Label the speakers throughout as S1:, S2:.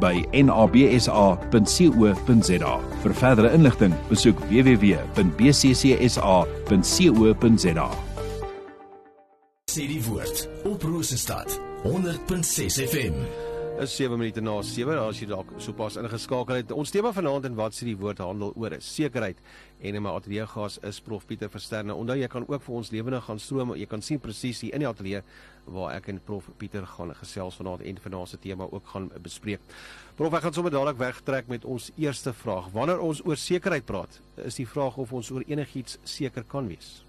S1: by nabsa.co.za. Vir verdere inligting, besoek www.bccsa.co.za.
S2: Sê die woord op Rosestad 100.6 FM
S3: is 7 minute na 7 as jy dalk sopas ingeskakel het. Ons tema vanaand en wat sê die woord handel oor is sekerheid en in my ateljee gas is prof Pieter Versterne. Onthou jy kan ook vir ons lewende gaan stroom. Jy kan sien presies hier in die ateljee waar ek en prof Pieter gaan gesels vanaand en vanaand se tema ook gaan bespreek. Prof, ek gaan sommer dadelik wegtrek met ons eerste vraag. Wanneer ons oor sekerheid praat, is die vraag of ons oor enigiets seker kan wees.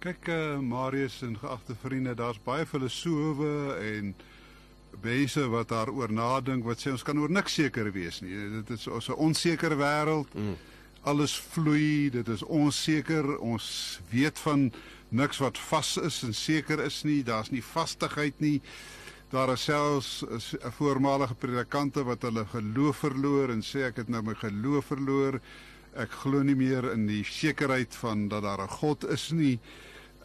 S4: Kyk uh, Marius en geagte vriende, daar's baie filosowe en mense wat daaroor nadink wat sê ons kan oor niks seker wees nie. Dit is 'n onseker wêreld. Mm. Alles vloei, dit is onseker. Ons weet van niks wat vas is en seker is nie. Daar's nie vastigheid nie. Daar is selfs 'n voormalige predikante wat hulle geloof verloor en sê ek het nou my geloof verloor. Ek glo nie meer in die sekerheid van dat daar 'n God is nie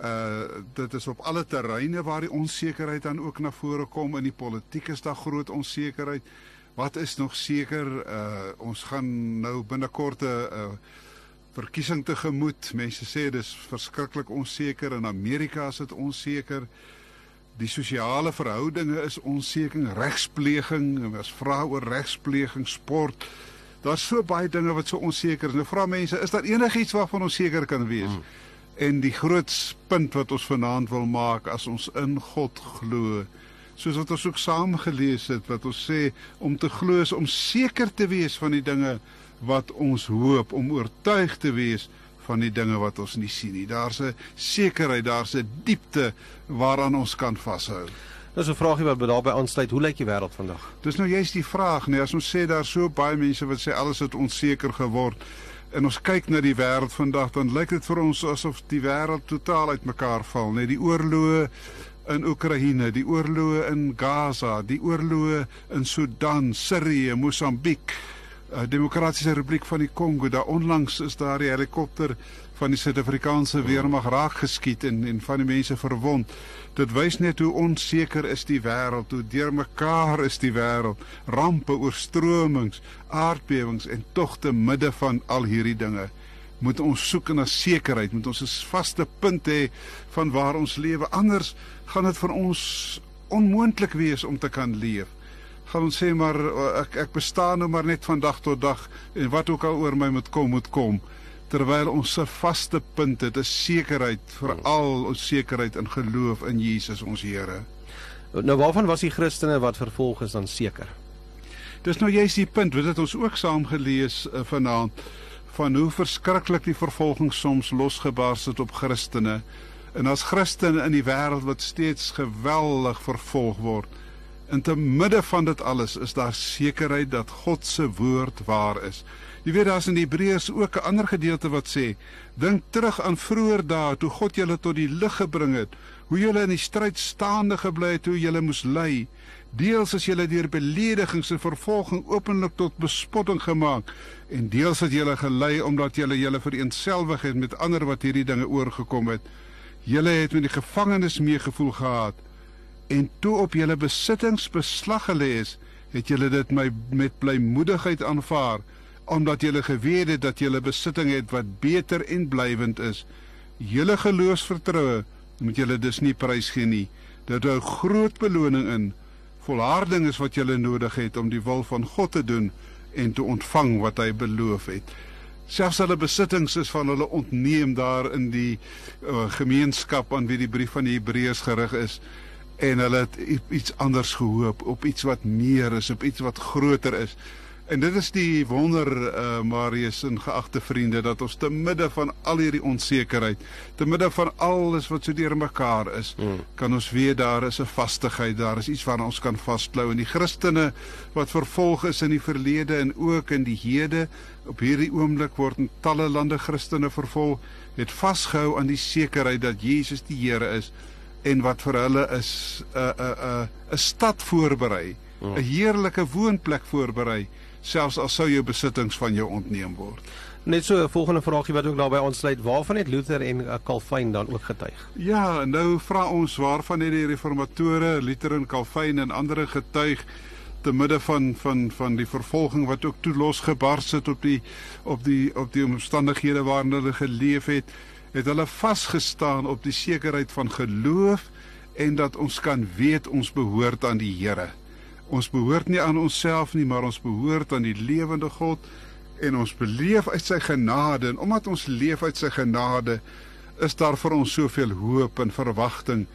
S4: uh dit is op alle terreine waar die onsekerheid dan ook na vore kom in die politiek is daar groot onsekerheid. Wat is nog seker? Uh ons gaan nou binnekort 'n uh, verkiesing tegemoet. Mense sê dis verskriklik onseker in Amerika is dit onseker. Die sosiale verhoudinge is onseker, regspleging, ons vra oor regspleging, sport. Daar's so baie dinge wat so onseker is. Nou vra mense, is daar enigiets waarvan ons seker kan wees? Hmm. En die groot punt wat ons vanaand wil maak as ons in God glo, soos wat ons ook saam gelees het wat ons sê om te glo is om seker te wees van die dinge wat ons hoop, om oortuig te wees van die dinge wat ons nie sien nie. Daar's 'n sekerheid, daar's 'n diepte waaraan ons kan vashou.
S3: Dis 'n vraagie wat daarbey aansluit. Hoe lyk die wêreld vandag?
S4: Dis nou juist die vraag, nee, as ons sê daar so baie mense wat sê alles het onseker geword en ons kyk na die wêreld vandag dan lyk dit vir ons asof die wêreld totaal uitmekaar val net die oorloë in Oekraïne die oorloë in Gaza die oorloë in Sudan Sirië Mosambiek Demokratiese Republiek van die Kongo daar onlangs is daar 'n helikopter van die Suid-Afrikaanse weermag raak geskiet en en van die mense verwond. Dit wys net hoe onseker is die wêreld, hoe deurmekaar is die wêreld. Rampe, oorstromings, aardbewings en tog te midde van al hierdie dinge moet ons soek na sekerheid, moet ons 'n vaste punt hê van waar ons lewe. Anders gaan dit vir ons onmoontlik wees om te kan leef. Gaan ons sê maar ek ek bestaan nou maar net van dag tot dag en wat ook al oor my moet kom, moet kom terwyl ons 'n vaste punt het, 'n sekerheid, veral ons sekerheid in geloof in Jesus ons Here.
S3: Nou waarvan was die Christene wat vervolg is dan seker?
S4: Dis nou juist die punt, wat het ons ook saam gelees uh, vanaand van hoe verskriklik die vervolging soms losgebars het op Christene. En as Christene in die wêreld wat steeds geweldig vervolg word, in te midde van dit alles is daar sekerheid dat God se woord waar is. Jy weet daar's in Hebreërs ook 'n ander gedeelte wat sê: Dink terug aan vroeër dae toe God julle tot die lig gebring het, hoe julle in die stryd staande gebly het, hoe julle moes ly. Deels as julle deur beledigings en vervolging openlik tot bespotting gemaak, en deels het julle gelei omdat julle julle vereenselwig het met ander wat hierdie dinge oorgekom het. Julle het met die gevangenes meegevoel gehad en toe op julle besittings beslag gelê is, het julle dit my met blymoedigheid aanvaar omdat julle geweet het dat julle besitting het wat beter en blywend is. Julle geloofsvertroue moet julle dus nie prysgee nie. Dit hou groot beloning in. Volharding is wat julle nodig het om die wil van God te doen en te ontvang wat hy beloof het. Selfs hulle besittings is van hulle ontneem daar in die uh, gemeenskap aan wie die brief van die Hebreërs gerig is en hulle het iets anders gehoop op iets wat meer is, op iets wat groter is. En dit is die wonder uh Marius en geagte vriende dat ons te midde van al hierdie onsekerheid, te midde van alles wat so deurmekaar is, mm. kan ons weet daar is 'n vastigheid, daar is iets waaraan ons kan vasklou en die Christene wat vervolg is in die verlede en ook in die hede op hierdie oomblik word in talle lande Christene vervolg, het vasgehou aan die sekerheid dat Jesus die Here is en wat vir hulle is 'n 'n 'n 'n stad voorberei, 'n mm. heerlike woonplek voorberei selfs al sou jou besittings van jou ontneem word.
S3: Net so 'n volgende vraagie wat ook daarbey aansluit, waarvan het Luther en uh, Calvin dan ook getuig?
S4: Ja, nou vra ons waarvan het die reformatore, Luther en Calvin en ander getuig te midde van van van die vervolging wat ook toe losgebars het op die op die op die omstandighede waarin hulle geleef het, het hulle vasgestaan op die sekerheid van geloof en dat ons kan weet ons behoort aan die Here. Ons behoort nie aan onsself nie, maar ons behoort aan die lewende God en ons beleef uit sy genade en omdat ons leef uit sy genade is daar vir ons soveel hoop en verwagting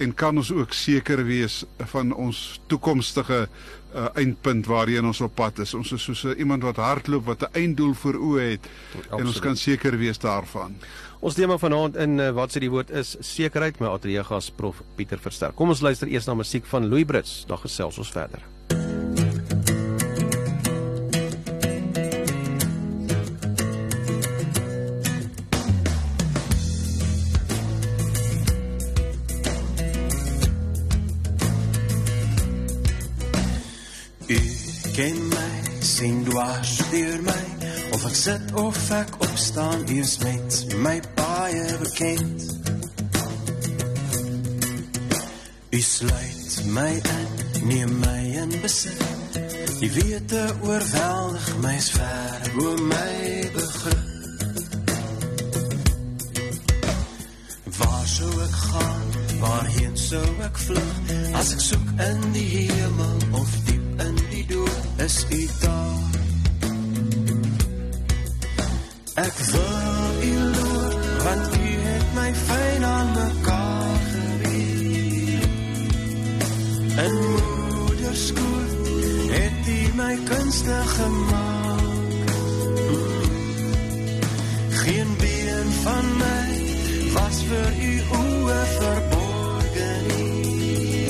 S4: en kan ons ook seker wees van ons toekomstige uh, eindpunt waarheen ons op pad is. Ons is soos iemand wat hardloop wat 'n einddoel voor oë het Absoluut. en ons kan seker wees daarvan.
S3: Ons tema vanaand in uh, wat sê die woord is sekerheid my ateljee gas prof Pieter Verster. Kom ons luister eers na musiek van Louis Brits, dan gesels ons verder.
S5: Deur my Of ek sit of ek opstaan, U is met my baie bekend. U sluit my in, neem my in besit. U weet te oorweldig my is ver, o my begrip. Waar sou ek gaan, waarheen sou ek vlug, as ek soek in die hemel of diep in die dood, is u daar. Ek wil u loop, want u het my fyn aan mekaar gereed. In moederskoot het u my kunstig gemaak. Geen been van my was vir u oë verborgen nie.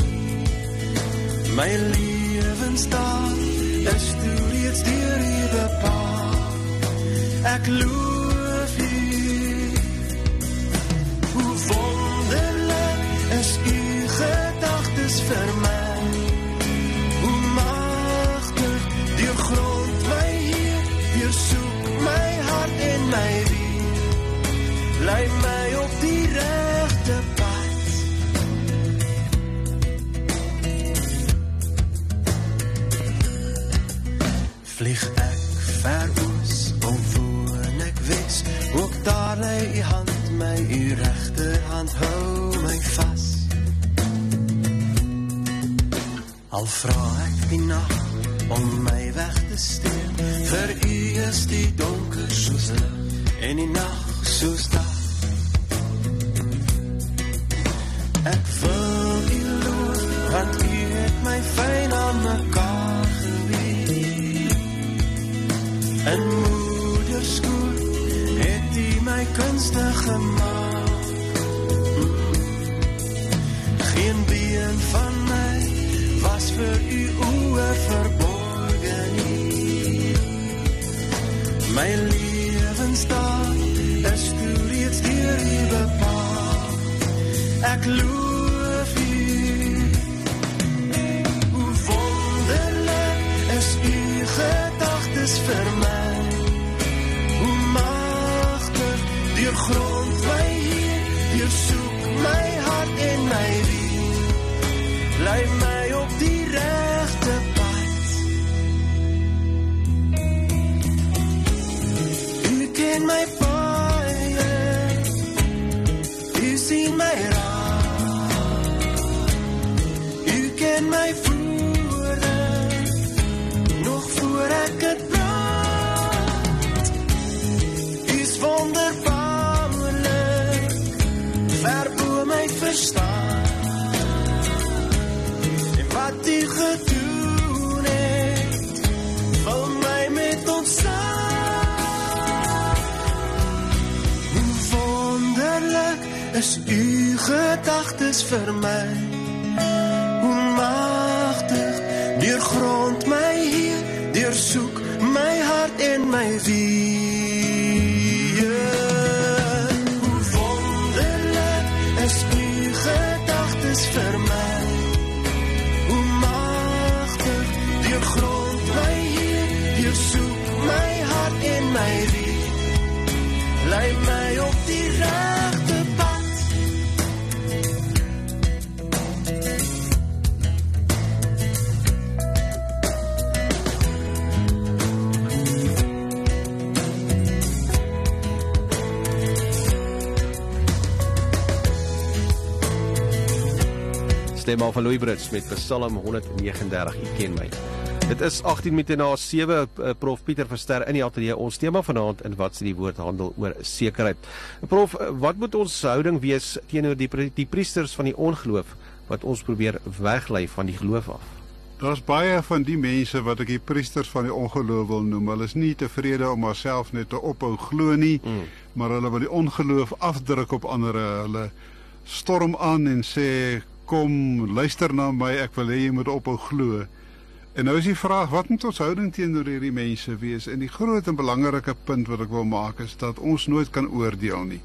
S5: My lewensdaad is toe reeds deur u bepaal. Ek loof regterhand hou my vas. Al vra ek die nag om my weg te steek. Vir u is die donker soos lig en die nag soos dag Ek loof vir
S3: Al van Louis Brits met Psalm 139 U ken my. Dit is 18 minute na 7 uh, Prof Pieter Verster in die ateljee. Ons tema vanaand in wat sê die woord handel oor sekerheid. Prof, wat moet ons houding wees teenoor die die priesters van die ongeloof wat ons probeer weglei van die geloof af?
S4: Daar's baie van die mense wat ek die priesters van die ongeloof wil noem. Hulle is nie tevrede om haarself net te ophou glo nie, mm. maar hulle wil die ongeloof afdruk op ander. Hulle storm aan en sê kom luister na my, ek wil hê jy moet ophou glo. En nou is die vraag, wat moet ons houding teenoor hierdie mense wees? En die groot en belangrike punt wat ek wil maak is dat ons nooit kan oordeel nie.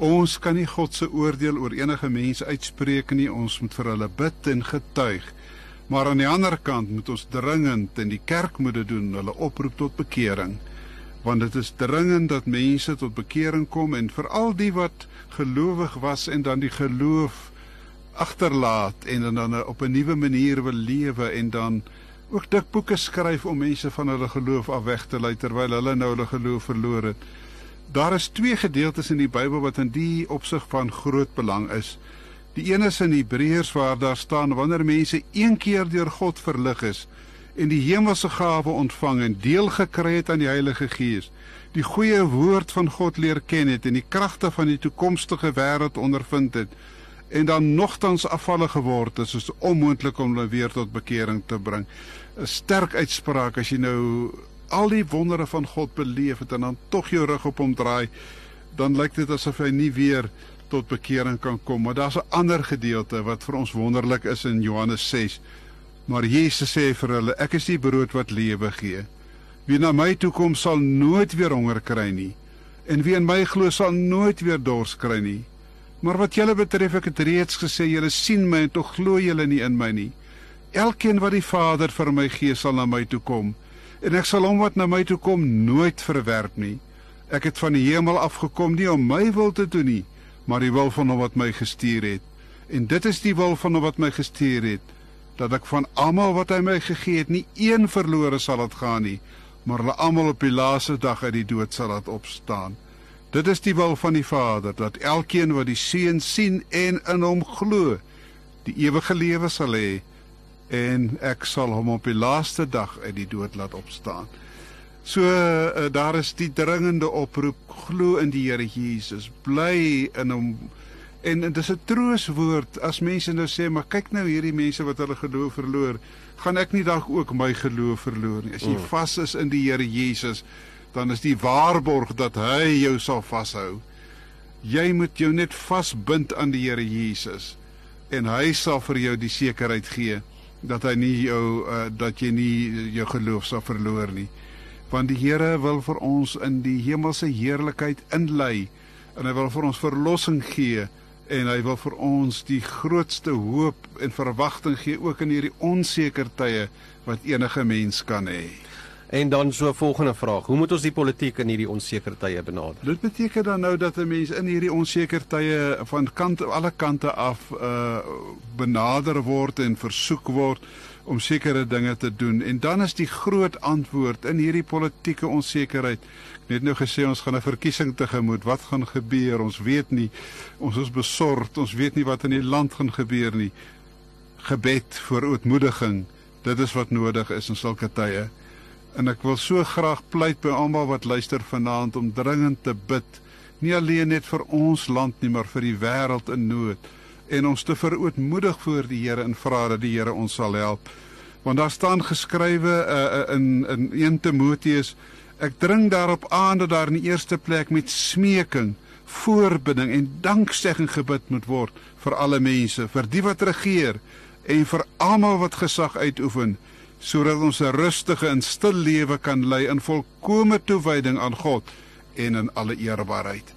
S4: Ons kan nie God se oordeel oor enige mens uitspreek nie. Ons moet vir hulle bid en getuig. Maar aan die ander kant moet ons dringend en die kerk moet dit doen, hulle oproep tot bekering. Want dit is dringend dat mense tot bekering kom en veral die wat gelowig was en dan die geloof agterlaat en dan, dan op 'n nuwe manier wil lewe en dan ook dik boeke skryf om mense van hulle geloof af weg te lei terwyl hulle nou hulle geloof verloor het. Daar is twee gedeeltes in die Bybel wat in die opsig van groot belang is. Die een is in Hebreërs waar daar staan wanneer mense een keer deur God verlig is en die hemelse gawe ontvang en deel gekry het aan die Heilige Gees, die goeie woord van God leer ken het en die kragte van die toekomstige wêreld ondervind het en dan nogtans afvallig geword het, is onmoontlik om hulle weer tot bekering te bring. 'n Sterk uitspraak as jy nou al die wondere van God beleef het en dan tog jou rug op hom draai, dan lyk dit asof hy nie weer tot bekering kan kom. Maar daar's 'n ander gedeelte wat vir ons wonderlik is in Johannes 6. Maar Jesus sê vir hulle, ek is die brood wat lewe gee. Wie na my toe kom sal nooit weer honger kry nie en wie in my glo sal nooit weer dors kry nie. Maar wat julle betref, ek het reeds gesê, julle sien my en tog glo julle nie in my nie. Elkeen wat die Vader vir my gee, sal na my toe kom, en ek sal hom wat na my toe kom nooit verwerp nie. Ek het van die hemel afgekom nie om my wil te doen nie, maar die wil van hom wat my gestuur het. En dit is die wil van hom wat my gestuur het, dat ek van almal wat hy my gegee het, nie een verlore sal laat gaan nie, maar hulle almal op die laaste dag uit die dood sal laat opstaan. Dit is die wil van die Vader dat elkeen wat die Seun sien en in hom glo, die ewige lewe sal hê en ek sal hom op die laaste dag uit die dood laat opstaan. So uh, daar is die dringende oproep glo in die Here Jesus, bly in hom en, en dit is 'n trooswoord as mense nou sê maar kyk nou hierdie mense wat hulle geloof verloor, gaan ek nie dalk ook my geloof verloor nie. As jy vas is in die Here Jesus, dan is die waarborg dat hy jou sal vashou. Jy moet jou net vasbind aan die Here Jesus en hy sal vir jou die sekerheid gee dat hy nie jou uh, dat jy nie jou geloof sal verloor nie. Want die Here wil vir ons in die hemelse heerlikheid inlei en hy wil vir ons verlossing gee en hy wil vir ons die grootste hoop en verwagting gee ook in hierdie onseker tye wat enige mens kan hê.
S3: En dan so 'n volgende vraag: Hoe moet ons die politiek in hierdie onseker tye benader?
S4: Dit beteken dan nou dat 'n mens in hierdie onseker tye van kante alle kante af uh benader word en versoek word om sekere dinge te doen. En dan is die groot antwoord in hierdie politieke onsekerheid. Ek het nou gesê ons gaan 'n verkiesing tegemoet. Wat gaan gebeur? Ons weet nie. Ons is besorgd. Ons weet nie wat in die land gaan gebeur nie. Gebed vir ootmoediging. Dit is wat nodig is in sulke tye. En ek wil so graag pleit by almal wat luister vanaand om dringend te bid, nie alleen net vir ons land nie, maar vir die wêreld in nood en ons te verootmoedig voor die Here en vra dat die Here ons sal help. Want daar staan geskrywe uh, in in 1 Timoteus, ek dring daarop aan dat daar in die eerste plek met smeking voorbinding en danksegging gebid moet word vir alle mense, vir die wat regeer en vir almal wat gesag uitoefen, sodat ons 'n rustige en stil lewe kan lei in volkomme toewyding aan God en in alle eerbaarheid.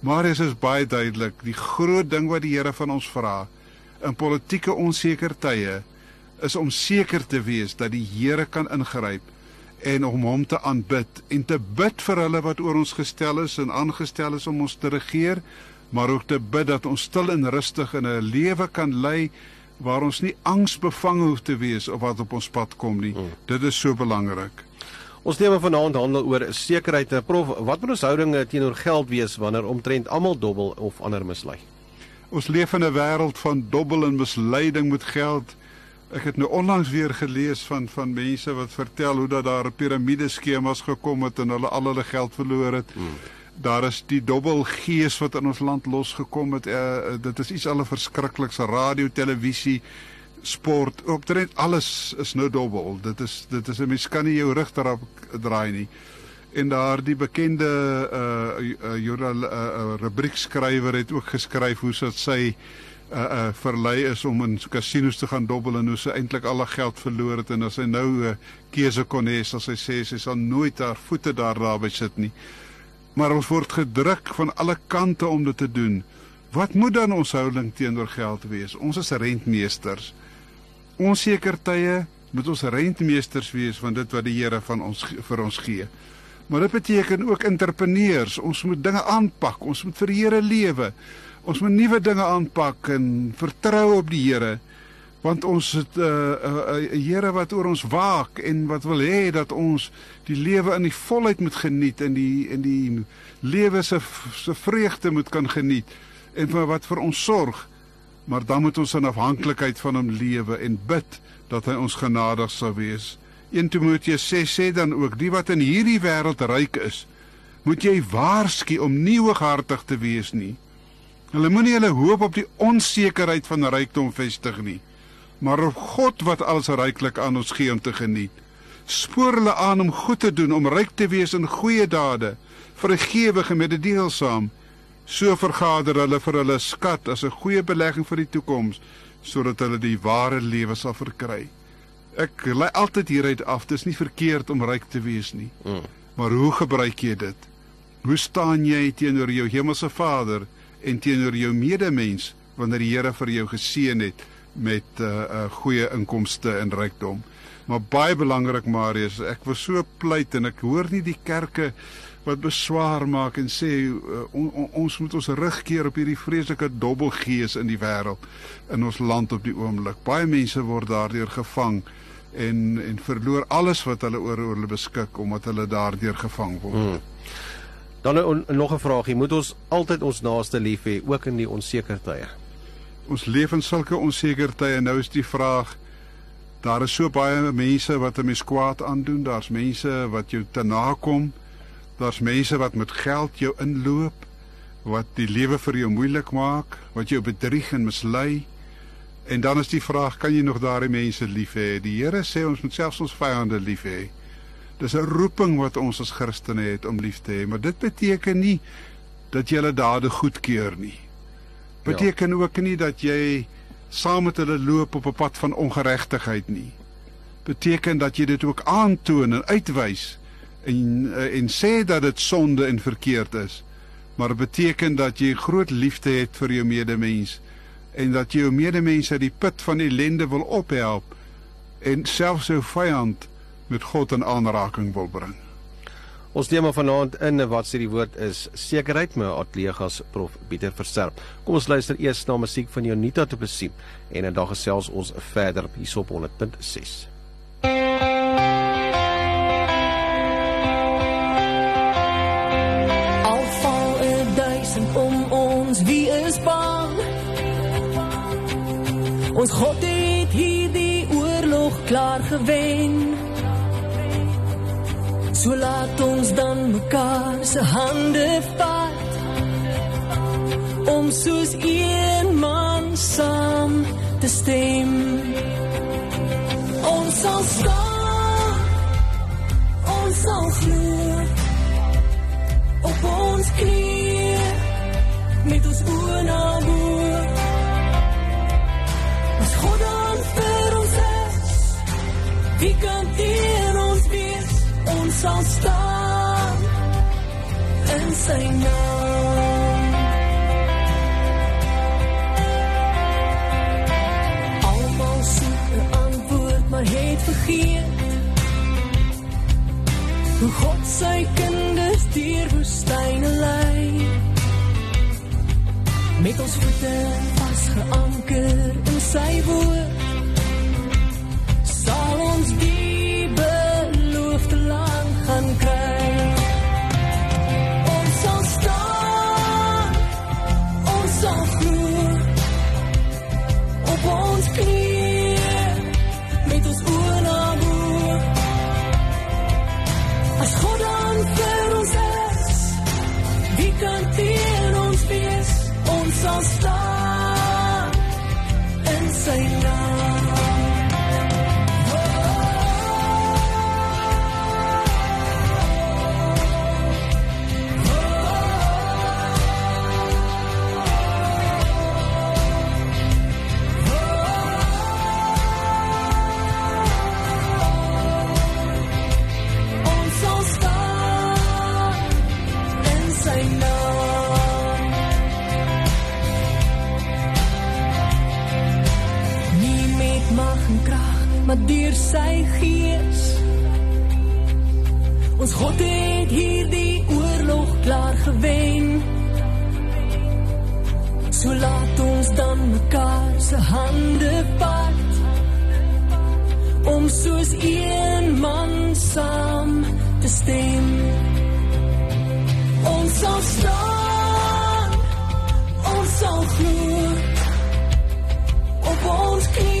S4: Marius is baie duidelik, die groot ding wat die Here van ons vra in politieke onseker tye is om seker te wees dat die Here kan ingryp en om hom te aanbid en te bid vir hulle wat oor ons gestel is en aangestel is om ons te regeer, maar ook te bid dat ons stil en rustig in 'n lewe kan lei waar ons nie angsbevange hoef te wees of wat op ons pad kom nie. Hmm. Dit is so belangrik.
S3: Ons tema vanaand handel oor sekerheid. Prof, wat moet ons houdinge teenoor geld wees wanneer omtrent almal dobbel of ander mislei?
S4: Ons leef in 'n wêreld van dobbel en misleiding met geld. Ek het nou onlangs weer gelees van van mense wat vertel hoe dat daar piramideskemas gekom het en hulle al hulle geld verloor het. Hmm. Daar is die dobbelgees wat in ons land losgekom het. Uh, dit is iets alle verskrikliks. Radio, televisie, sport, optrent alles is nou dobbel. Dit is dit is 'n mens kan nie jou rug daarop draai nie. En daar die bekende uh uh, uh, uh rubriekskrywer het ook geskryf hoe dit sy uh uh verlei is om in kasinos te gaan dobbel en hoe sy eintlik al haar geld verloor het en as sy nou 'n uh, keuse kon hê, sal sy sê sy sal nooit haar voete daar daarby sit nie. Maar ons word gedruk van alle kante om dit te doen. Wat moet dan ons houding teenoor geld wees? Ons is rentmeesters. Onseker tye moet ons rentmeesters wees van dit wat die Here van ons vir ons gee. Maar dit beteken ook entrepreneurs. Ons moet dinge aanpak. Ons moet vir die Here lewe. Ons moet nuwe dinge aanpak en vertrou op die Here want ons het 'n uh, 'n uh, uh, Here wat oor ons waak en wat wil hê dat ons die lewe in die volheid moet geniet en die in die lewe se se vreugde moet kan geniet en vir wat vir ons sorg. Maar dan moet ons in afhanklikheid van hom lewe en bid dat hy ons genadig sal wees. 1 Timoteus 6 sê dan ook die wat in hierdie wêreld ryk is moet jy waarsku om nie hooghartig te wees nie. Hulle moenie hulle hoop op die onsekerheid van rykdom vestig nie, maar op God wat alles ryklik aan ons gee om te geniet. Spoor hulle aan om goed te doen, om ryk te wees in goeie dade, vergewig en mededeelsaam. So vergader hulle vir hulle skat as 'n goeie belegging vir die toekoms, sodat hulle die ware lewe sal verkry. Ek lei altyd hieruit af, dit is nie verkeerd om ryk te wees nie. Mm. Maar hoe gebruik jy dit? Hoe staan jy teenoor jou hemelse Vader? en teenoor jou medemens wanneer die Here vir jou geseën het met uh, uh, goeie inkomste en rykdom. Maar baie belangrik Marius, ek was so pleit en ek hoor nie die kerke wat beswaar maak en sê uh, on, on, ons moet ons rugkeer op hierdie vreeslike dobbelgees in die wêreld in ons land op die oomblik. Baie mense word daardeur gevang en en verloor alles wat hulle oor hulle beskik omdat hulle daardeur gevang word. Hmm.
S3: Dan on, nog 'n vraagie, moet ons altyd ons naaste lief hê ook in die onseker tye?
S4: Ons leef in sulke onseker tye. Nou is die vraag daar is so baie mense wat 'n mens kwaad aandoen. Daar's mense wat jou te nakom. Daar's mense wat met geld jou inloop, wat die lewe vir jou moeilik maak, wat jou bedrieg en mislei. En dan is die vraag, kan jy nog daardie mense lief hê? Die Here sê ons moet selfs ons vyande lief hê. Dis 'n roeping wat ons as Christene het om lief te hê, maar dit beteken nie dat jy hulle dade goedkeur nie. Beteken ja. ook nie dat jy saam met hulle loop op 'n pad van ongeregtigheid nie. Beteken dat jy dit ook aantoon en uitwys en en sê dat dit sonde en verkeerd is. Maar beteken dat jy groot liefde het vir jou medemens en dat jy jou medemens uit die put van ellende wil ophelp en selfs jou vyand met God in aanraking wil bring.
S3: Ons tema vanaand in wat sê die woord is sekerheid my atlegas prof Pieter Versterp. Kom ons luister eers na musiek van Jonita te besien en dan gesels ons verder hier op 100.6.
S6: Wie is bang? Ons God het hierdie oorlog klaar gewen. So laat ons dan mekaar se hande vat om soos een man saam te stem. Ons sal staan, ons sal vloer op ons knieë sal staan in sy naam. Almal soek 'n antwoord, maar het vergeet hoe God sy kinders deur woestyne lei. Met ons voete vasgeanker in sy woord sal ons die deur sy gees. Ons God het hierdie oorlog klaar gewen. So laat ons dan mekaar se hande vat om soos een man saam te stem. Ons sal staan, ons sal glo op ons knieë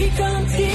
S6: wie kan teen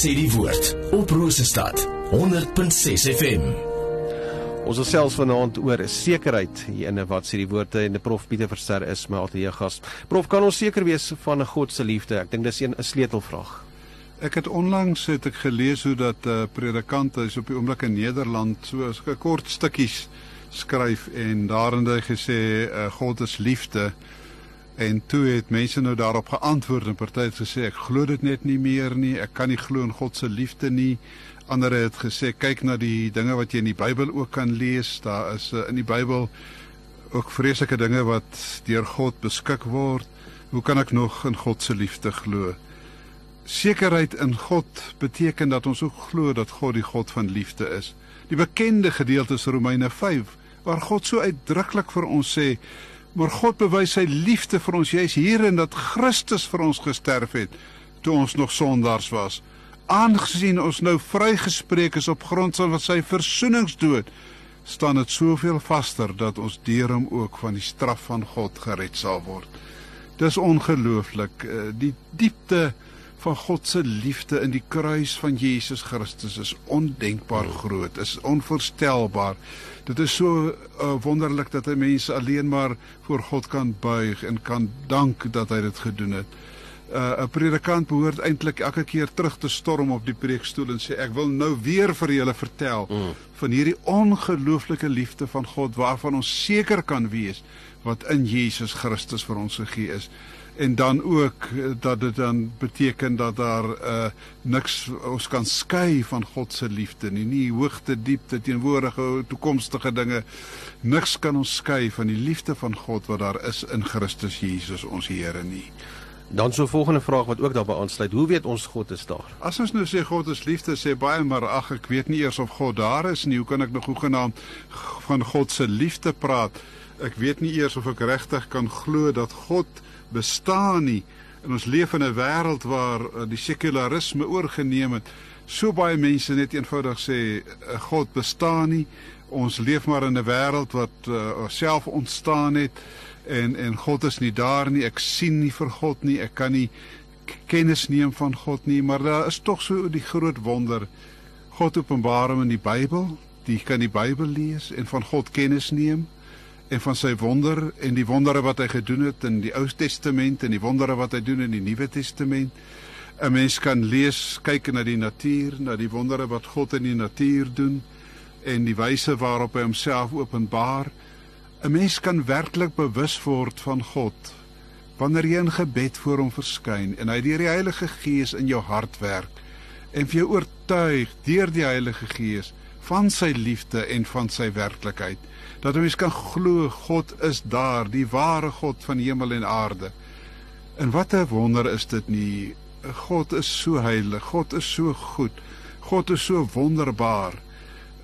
S2: sê die woord op Rosestad 100.6 FM.
S3: Ons gesels vanaand oor sekerheid hier in wat sê die woorde en die prof Pieter Verster is my altyd gas. Prof, kan ons seker wees van 'n God se liefde? Ek dink dis 'n 'n sleutelvraag.
S4: Ek het onlangs het ek gelees hoe dat 'n uh, predikant is op die oomblik in Nederland so 'n kort stukkies skryf en daarin het hy gesê uh, God is liefde en toe het mense nou daarop geantwoord en party het gesê ek glo dit net nie meer nie ek kan nie glo in God se liefde nie. Ander het gesê kyk na die dinge wat jy in die Bybel ook kan lees. Daar is uh, in die Bybel ook vreeslike dinge wat deur God beskik word. Hoe kan ek nog in God se liefde glo? Sekerheid in God beteken dat ons ook glo dat God die God van liefde is. Die bekende gedeelte is Romeine 5 waar God so uitdruklik vir ons sê, maar God bewys sy liefde vir ons juis hierin dat Christus vir ons gesterf het toe ons nog sondaars was. Aangesien ons nou vrygespreek is op grond van sy versoeningsdood, staan dit soveel vaster dat ons deur hom ook van die straf van God gered sal word. Dis ongelooflik, eh, die diepte van God se liefde in die kruis van Jesus Christus is ondenkbaar groot, is onvoorstelbaar. Dit is so uh, wonderlik dat 'n mens alleen maar voor God kan buig en kan dank dat hy dit gedoen het. 'n uh, predikant behoort eintlik elke keer terug te storm op die preekstoel en sê ek wil nou weer vir julle vertel mm. van hierdie ongelooflike liefde van God waarvan ons seker kan wees wat in Jesus Christus vir ons gegee is en dan ook dat dit dan beteken dat daar uh niks ons kan skei van God se liefde nie nie hoogte diepte teenwoordige toekomstige dinge niks kan ons skei van die liefde van God wat daar is in Christus Jesus ons Here nie
S3: Dan so volgende vraag wat ook daarbey aansluit. Hoe weet ons God is daar?
S4: As ons nou sê God is liefde, sê baie maar ag ek weet nie eers of God daar is nie. Hoe kan ek nog hoegenaamd van God se liefde praat? Ek weet nie eers of ek regtig kan glo dat God bestaan nie. En ons leef in 'n wêreld waar uh, die sekularisme oorgeneem het. So baie mense net eenvoudig sê uh, God bestaan nie. Ons leef maar in 'n wêreld wat uh, self ontstaan het en en God is nie daar nie. Ek sien nie vir God nie. Ek kan nie kennis neem van God nie, maar daar is tog so die groot wonder. God openbaar hom in die Bybel. Jy kan die Bybel lees en van God kennis neem en van sy wonder en die wondere wat hy gedoen het in die Ou Testament en die wondere wat hy doen in die Nuwe Testament. 'n Mens kan lees, kyk na die natuur, na die wondere wat God in die natuur doen en die wyse waarop hy homself openbaar. 'n Mens kan werklik bewus word van God wanneer jy in gebed voor hom verskyn en hy deur die Heilige Gees in jou hart werk en vir jou oortuig deur die Heilige Gees van sy liefde en van sy werklikheid dat ons kan glo God is daar, die ware God van hemel en aarde. En wat 'n wonder is dit nie. God is so heilig, God is so goed. God is so wonderbaar.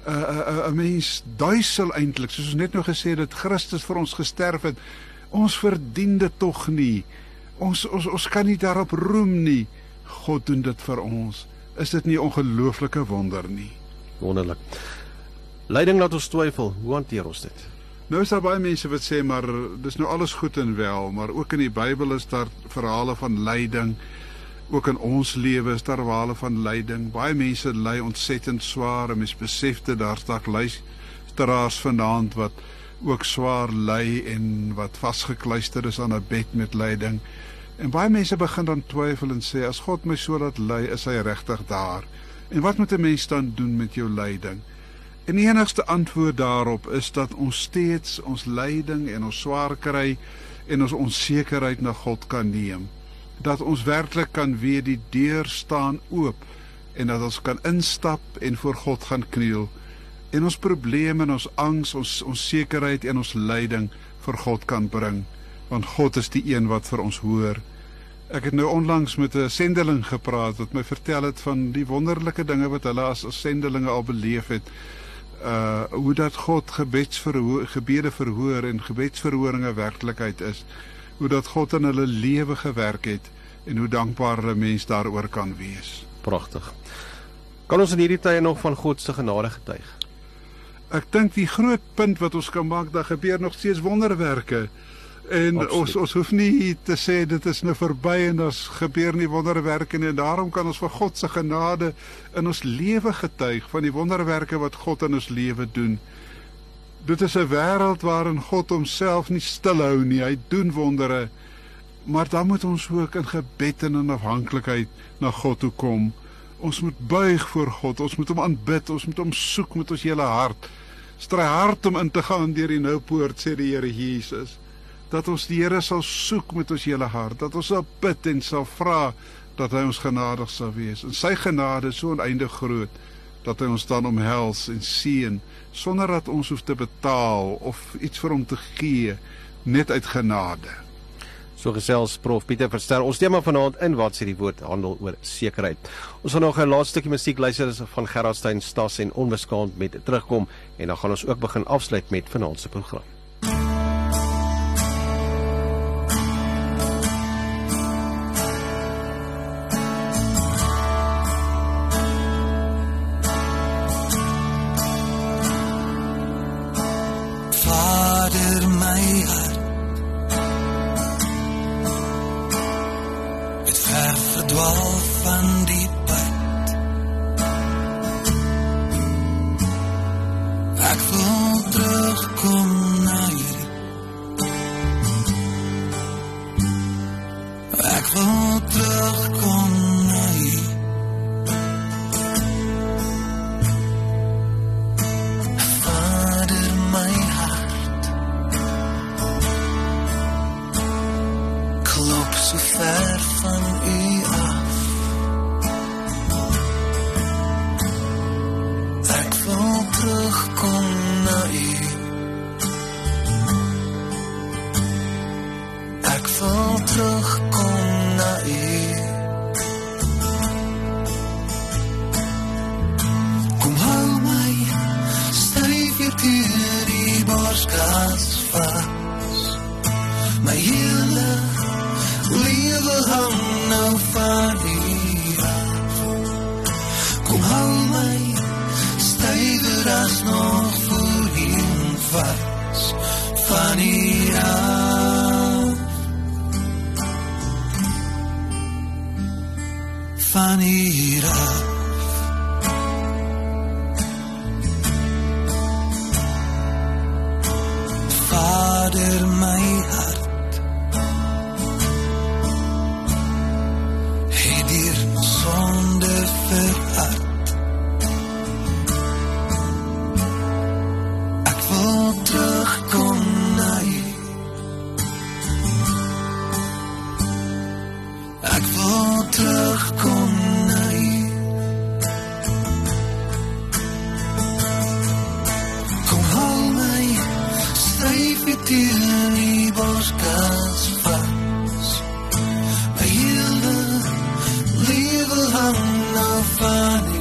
S4: 'n 'n 'n mens duisel eintlik, soos ons net nou gesê het dat Christus vir ons gesterf het. Ons verdien dit tog nie. Ons ons ons kan nie daarop roem nie. God doen dit vir ons. Is dit nie ongelooflike wonder nie?
S3: Wonderlik. Lyding laat ons twyfel. Hoe hanteer ons dit?
S4: Nou is daar baie mense wat sê maar dis nou alles goed en wel, maar ook in die Bybel is daar verhale van lyding. Ook in ons lewe is daar verhale van lyding. Baie mense ly ontsettend swaar en mens besef dit daar's dalk luisteraars vanaand wat ook swaar ly en wat vasgekluister is aan 'n bed met lyding. En baie mense begin dan twyfel en sê as God my so laat ly, is hy regtig daar? En wat moet 'n mens dan doen met jou lyding? En die enigste antwoord daarop is dat ons steeds ons lyding en ons swaar kry en ons onsekerheid na God kan neem. Dat ons werklik kan weet die deur staan oop en dat ons kan instap en voor God gaan kniel en ons probleme en ons angs, ons onsekerheid en ons lyding vir God kan bring want God is die een wat vir ons hoor. Ek het nou onlangs met 'n sendeling gepraat wat my vertel het van die wonderlike dinge wat hulle as sendelinge al beleef het uh hoe dat God gebedsverhoor gebede verhoor en gebedsverhoringe werklikheid is. Hoe dat God in hulle lewe gewerk het en hoe dankbaar 'n mens daaroor kan wees.
S3: Pragtig. Kan ons in hierdie tye nog van God se genade getuig?
S4: Ek dink die groot punt wat ons kan maak, daar gebeur nog steeds wonderwerke. En Absoluut. ons ons hoef nie te sê dit is nou verby en ons gebeur nie wonderwerke nie. Daarom kan ons vir God se genade in ons lewe getuig van die wonderwerke wat God in ons lewe doen. Dit is 'n wêreld waarin God homself nie stilhou nie. Hy doen wondere. Maar dan moet ons ook in gebed en in afhanklikheid na God toe kom. Ons moet buig voor God. Ons moet hom aanbid. Ons moet hom soek met ons hele hart. Stry hard om in te gaan deur die nou poort sê die Here Jesus dat ons die Here sal soek met ons hele hart, dat ons sal bid en sal vra dat hy ons genadig sal wees. En sy genade is so oneindig groot dat hy ons dan omhels en seën sonder dat ons hoef te betaal of iets vir hom te gee net uit genade.
S3: So gesels Prof Pieter Verster. Ons tema vanaand in wat sê die woord handel oor sekerheid. Ons gaan nog 'n laaste stukkie musiek luister van Gerard Stein Stas en onbeskaamd met terugkom en dan gaan ons ook begin afsluit met vanaand se program.
S5: Nou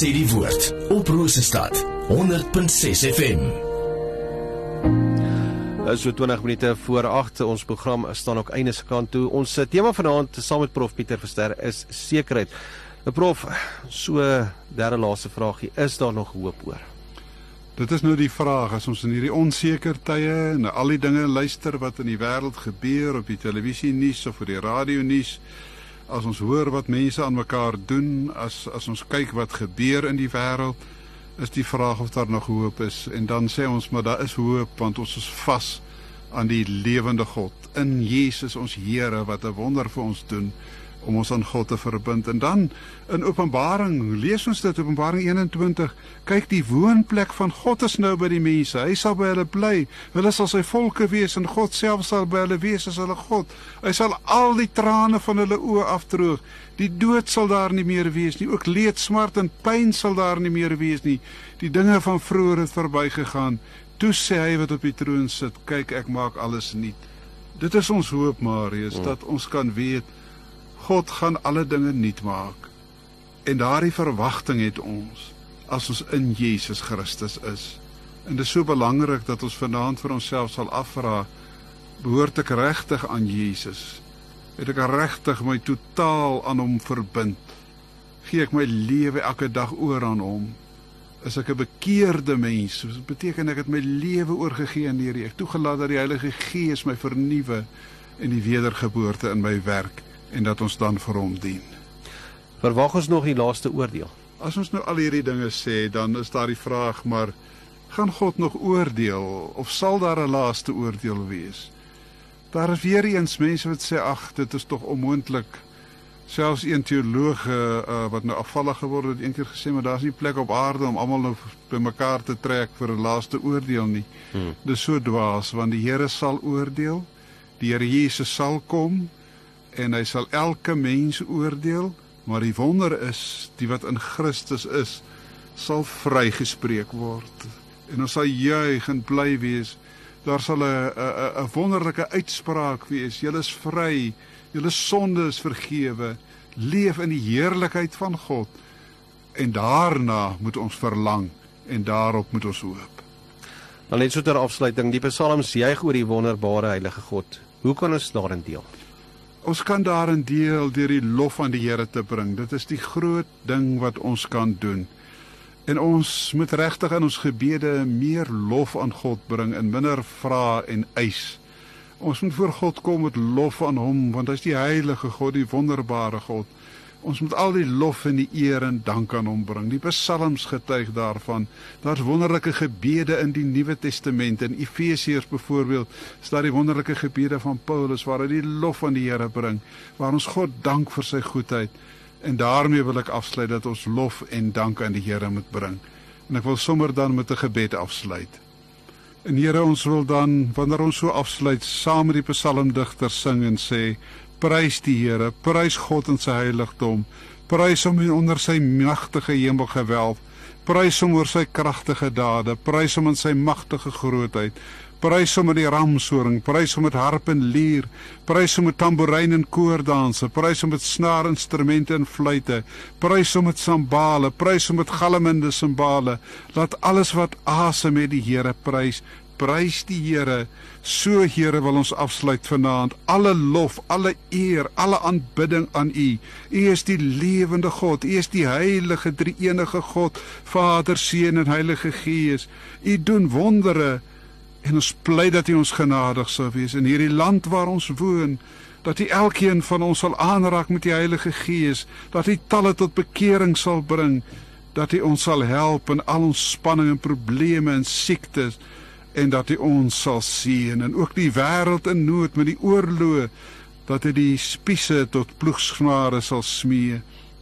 S2: sê die woord op Rosestad 100.6 FM.
S3: Is so 20 minute voor 8 ons program staan ook einde se kant toe. Ons eh, tema vanaand saam met Prof Pieter Verster is sekerheid. Nou Prof, so derde laaste vragie, is daar nog hoop oor?
S4: Dit is nou die vraag as ons in hierdie onseker tye en al die dinge luister wat in die wêreld gebeur op die televisie nuus of op die radio nuus as ons hoor wat mense aan mekaar doen as as ons kyk wat gebeur in die wêreld is die vraag of daar nog hoop is. En dan sê ons maar daar is hoop want ons is vas aan die lewende God. In Jesus ons Here wat 'n wonder vir ons doen om ons aan God te verbind. En dan in Openbaring, lees ons dit Openbaring 21, kyk die woonplek van God is nou by die mense. Hy sal by hulle bly. Hulle sal sy volke wees en God self sal by hulle wees as hulle God. Hy sal al die trane van hulle oë afdroog. Die dood sal daar nie meer wees nie. Ook leed, smart en pyn sal daar nie meer wees nie. Die dinge van vroeër het verbygegaan. Toe sê hy wat op die troon sit, kyk ek maak alles nuut. Dit is ons hoop, Marius,
S3: Ja.
S4: dat ons kan weet God gaan alle dinge nuut maak. En daardie verwagting het ons as ons in Jesus Christus is. En dit is so belangrik dat ons vanaand vir onsself sal afvra, behoort ek regtig aan Jesus? Het ek regtig my totaal aan hom verbind? Gee ek my lewe elke dag oor aan hom? Is ek 'n bekeerde mens? Dit beteken ek het my lewe oorgegee aan die Here. Ek toegelaat dat die Heilige Gees my vernuwe en die wedergeboorte in my werk en dat ons dan vir hom dien.
S3: Verwag ons nog die laaste oordeel?
S4: As ons nou al hierdie dinge sê, dan is daar die vraag maar gaan God nog oordeel of sal daar 'n laaste oordeel wees? Daar is weer eens mense wat sê ag, dit is tog onmoontlik. Selfs een teoloog uh, uh, wat nou afvallig geword het, het eendag gesê maar daar's nie plek op aarde om almal nou bymekaar te trek vir 'n laaste oordeel nie.
S3: Hmm.
S4: Dis so dwaas want die Here sal oordeel. Die Here Jesus sal kom en hy sal elke mens oordeel, maar die wonder is die wat in Christus is sal vrygespreek word. En ons sal juig en bly wees. Daar sal 'n 'n 'n wonderlike uitspraak wees. Julle is vry. Julle sonde is vergewe. Leef in die heerlikheid van God. En daarna moet ons verlang en daarop moet ons hoop.
S3: Dan net so ter afsluiting, die Psalms juig oor die wonderbare heilige God. Hoe kan ons daarin deel?
S4: Ons kan daarin deel deur die lof aan die Here te bring. Dit is die groot ding wat ons kan doen. En ons moet regtig in ons gebede meer lof aan God bring en minder vra en eis. Ons moet voor God kom met lof aan hom want hy is die heilige God, die wonderbare God. Ons moet al die lof en die eer en dank aan hom bring. Die psalms getuig daarvan. Daar's wonderlike gebede in die Nuwe Testament in Efesiërs byvoorbeeld. Staat die wonderlike gebede van Paulus waar hy die lof aan die Here bring, waar ons God dank vir sy goedheid. En daarmee wil ek afsluit dat ons lof en dank aan die Here moet bring. En ek wil sommer dan met 'n gebed afsluit. En Here, ons wil dan wanneer ons so afsluit saam met die psalmdigter sing en sê: Prys die Here, prys God in sy heiligdom. Prys hom onder sy magtige hemelgewelf. Prys hom oor sy kragtige dade, prys hom in sy magtige grootheid. Prys hom met die ramshoring, prys hom met harp en lier, prys hom met tamboerijn en koordanse, prys hom met snaarinstrumente en fluitte, prys hom met sambale, prys hom met galmende simbale. Laat alles wat asem het die Here prys. Prys die Here. So Here wil ons afsluit vanaand. Alle lof, alle eer, alle aanbidding aan U. U is die lewende God. U is die heilige drie-enige God, Vader, Seun en Heilige Gees. U doen wondere en ons bly dat U ons genadig sal wees in hierdie land waar ons woon. Dat U elkeen van ons sal aanraak met die Heilige Gees, dat U talle tot bekering sal bring, dat U ons sal help in al ons spanning en probleme en siektes en dat U ons sal seën en ook die wêreld in nood met die oorloë dat hy die spiese tot ploegsnare sal smee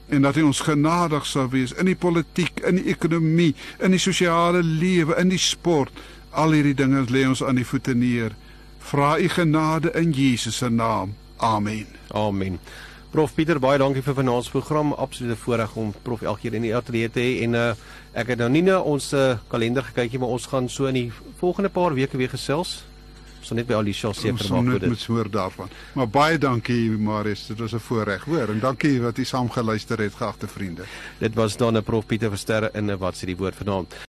S4: en dat hy ons genadig sal wees in die politiek, in die ekonomie, in die sosiale lewe, in die sport. Al hierdie dinge lê ons aan die voete neer. Vra u genade in Jesus se naam. Amen.
S3: Amen. Prof Pieter, baie dankie vir vanaand se program. Absolute voorreg om prof elke keer in die ateljee te hê en uh, ek het nou nie na ons uh, kalender gekykie, maar ons gaan so in die volgende paar weke weer gesels. Ons net by Alicia seker
S4: Ons
S3: maak
S4: moet
S3: oor
S4: met
S3: dit.
S4: hoor daarvan. Maar baie dankie Marius, dit was 'n voorreg, hoor. En dankie dat u saam geluister het, geagte vriende.
S3: Dit was dan 'n prof Pieter Versterre in 'n wat sê die woord vanaand.